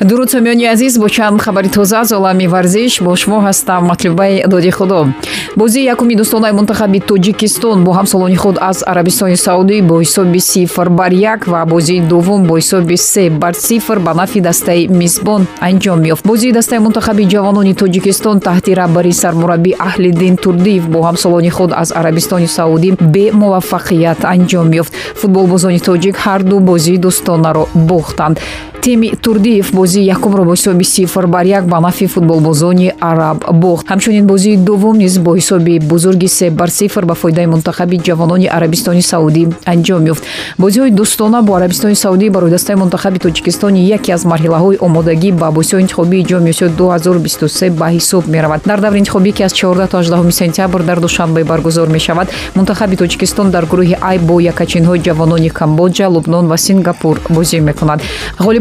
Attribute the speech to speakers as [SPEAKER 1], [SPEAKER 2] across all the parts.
[SPEAKER 1] дуруд сомиёни азиз бо чанд хабари тоза аз олами варзиш бо шумо ҳастам матлубаи доди худо. Бозии якуми дӯстонаи мунтахаби тоҷикистон бо ҳамсолони худ аз арабистони саудӣ бо ҳисоби сифр бар як ва бозии дуввум бо ҳисоби се бар сифр ба нафи дастаи мизбон анҷом ёфт. Бозии дастаи мунтахаби ҷавонони тоҷикистон таҳти раҳбари сармураббӣ аҳлиддин турдиев бо ҳамсолони худ аз арабистони саудӣ бемуваффақият анҷом ёфт. Футболбозони тоҷик ҳарду бозии дӯстонаро бохтанд тими турдиев бозии якумро бо ҳисоби сифр бар як ба нафи футболбозони араб бохт. Ҳамчунин бозии дуввум низ бо ҳисоби бузурги се бар сифр ба фоидаи мунтахаби ҷавонони арабистони саудӣ анҷом ёфт. Бозиҳои дӯстона бо арабистони саудӣ барои дастаи мунтахаби тоҷикистони яке аз марҳилаҳои омодагӣ ба босиҳои интихобии ҷоми осиё 2023 ба ҳисоб меравад. Дар даври интихобие ки аз 14 то 18 сентябр дар душанбе баргузор мешавад мунтахаби тоҷикистон дар гурӯҳи ай бо якачинҳои ҷавонони камбоҷа лубнон ва сингапур бозӣ мекунад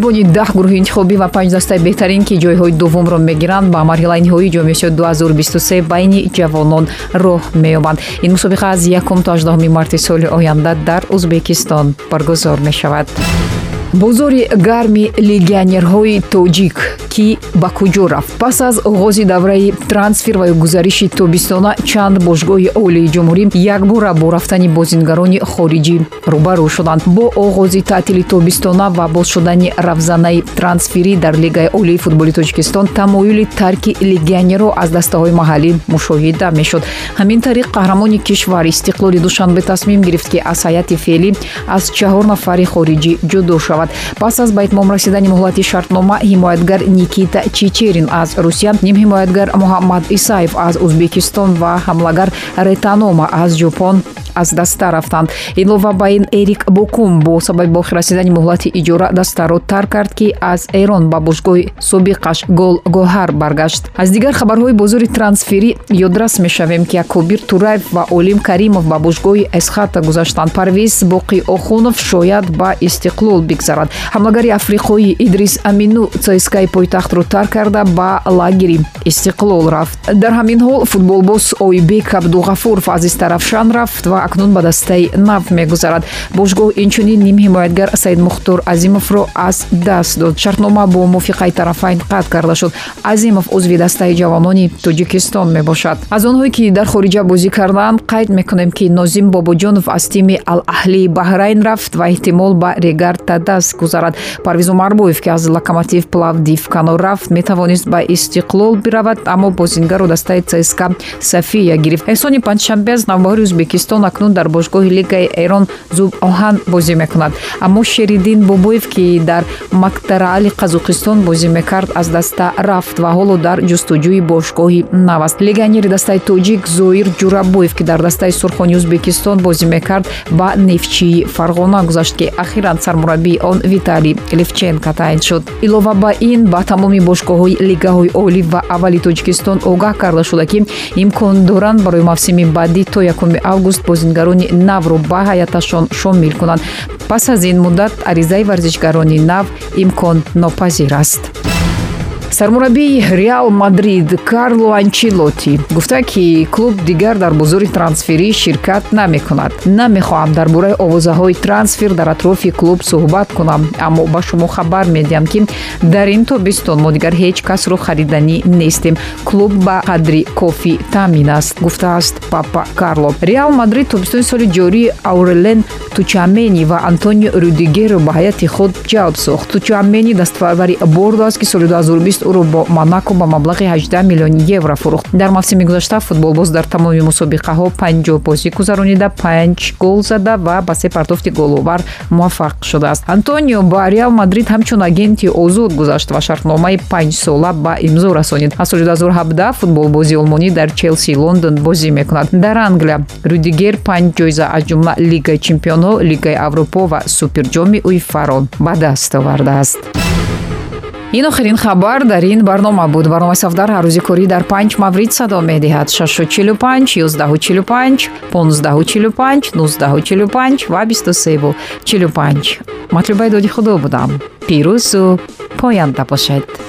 [SPEAKER 1] ғолибони даҳ гурӯҳи интихобӣ ва панҷ дастаи беҳтарин ки ҷойҳои дуввумро мегиранд ба марҳилаи ниҳоии ҷоми осиё 2023 байни ҷавонон роҳ меёбанд. Ин мусобиқа аз якум то 18 марти соли оянда дар ӯзбекистон баргузор мешавад бозори гарми легионерҳои тоҷик ки ба куҷо рафт? Пас аз оғози давраи трансфер ва гузариши тобистона чанд бошгоҳи олии ҷумҳурӣ якбора бо рафтани бозингарони хориҷӣ рӯбарӯ шуданд. Бо оғози таътили тобистона ва боз шудани рафзанаи трансферӣ дар лигаи олии футболи тоҷикистон тамоюли тарки легионерҳо аз дастаҳои маҳаллӣ мушоҳида мешуд. Ҳамин тариқ қаҳрамони кишвар истиқлоли душанбе тасмим гирифт ки аз ҳайати феълӣ аз чаҳор нафари хориҷӣ ҷудо шавад пас аз ба итмом расидани муҳлати шартнома ҳимоятгар никита чичерин аз русия нимҳимоятгар муҳаммад исаев аз ӯзбекистон ва ҳамлагар ретанома аз ҷопон аз даста рафтанд илова ба ин эрик бокум бо сабаби ба охир расидани муҳлати иҷора дастаро тарк кард ки аз эрон ба бошгоҳи собиқаш гол гоҳар баргашт. Аз дигар хабарҳои бозори трансферӣ ёдрас мешавем ки акобир тураев ва олим каримов ба бошгоҳи эсхата гузаштанд. Парвиз боқӣ охунов шояд ба истиқлол бигзарад. Ҳамлагари африқоӣ идрис амину цскаи пойтахтро тарк карда ба лагери истиқлол рафт. Дар ҳамин ҳол футболбоз ойбек абдуғафуров аз истарафшан рафт ва акнун ба дастаи нав мегузарад. Бошгоҳ инчунин нимҳимоятгар саид мухтор азимовро аз даст дод. Шартнома бо мувофиқаи тарафайн қатъ карда шуд. Азимов узви дастаи ҷавонони тоҷикистон мебошад. Аз онҳое ки дар хориҷа бозӣ карданд қайд мекунем ки нозим бобоҷонов аз тими алаҳлии баҳрайн рафт ва эҳтимол ба регар тадас гузарад. Парвиз умарбоев ки аз локомотив плавдив кано рафт метавонист ба истиқлол биравад аммо бозингаро дастаи цска софия гирифт. Эҳсони панҷшанбе аз навбаҳори ӯзбекистон акнун дар бошгоҳи лигаи эрон зуб оҳан бозӣ мекунад. Аммо шериддин бобоев ки дар мактараали қазоқистон бозӣ мекард аз даста рафт ва ҳоло дар ҷустуҷӯи бошгоҳи нав аст легионери дастаи тоҷик зоир ҷурабоев ки дар дастаи сурхони ӯзбекистон бозӣ мекард ба нефчии фарғона гузашт ки ахиран сармураббии он виталий левченко таъин шуд. Илова ба ин ба тамоми бошгоҳҳои лигаҳои олӣ ва аввали тоҷикистон огаҳ карда шуда ки имкон доранд барои мавсими баъдӣ то якуми август бозингарони навро ба ҳаяташон шомил кунанд. Пас аз ин муддат аризаи варзишгарони нав имконнопазир аст сармураббии реал мадрид карло анчилоти гуфта ки клуб дигар дар бозори трансферӣ ширкат намекунад. Намехоҳам дар бораи овозаҳои трансфер дар атрофи клуб суҳбат кунам аммо ба шумо хабар медиҳам ки дар ин тобистон мо дигар ҳеҷ касро хариданӣ нестем. Клуб ба қадри кофӣ таъмин аст гуфтааст папа карло. Реал мадрид тобистони соли ҷорӣ аурелен тучамени ва антонио рудигеро ба ҳайати худ ҷалб сохт. Тучамени дастпарвари бордо аст ки соли 2020 ӯро бо монако ба маблағи 18 миллиони евро фурӯхт. Дар мавсими гузашта футболбоз дар тамоми мусобиқаҳо 50 бозӣ гузаронида 5 гол зада ва ба се партофти головар муваффақ шудааст. Антонио ба реал мадрид ҳамчун агенти озод гузашт ва шартномаи 5 сола ба имзо расонид. Аз соли 2017 футболбози олмонӣ дар челси лондон бозӣ мекунад. Дар англия рудигер панҷ ҷоиза аз ҷумла лигаи чемпионҳо лигаи аврупо ва суперҷоми уифаро ба даст овардааст. Ин охирин хабар дар ин барнома буд. Барномаи сафдар ҳаррӯзи корӣ дар панҷ маврид садо медиҳад. 645 145 1545 1945 ва 2345 матлубаи доди худо будам. Пирӯзу поянда бошед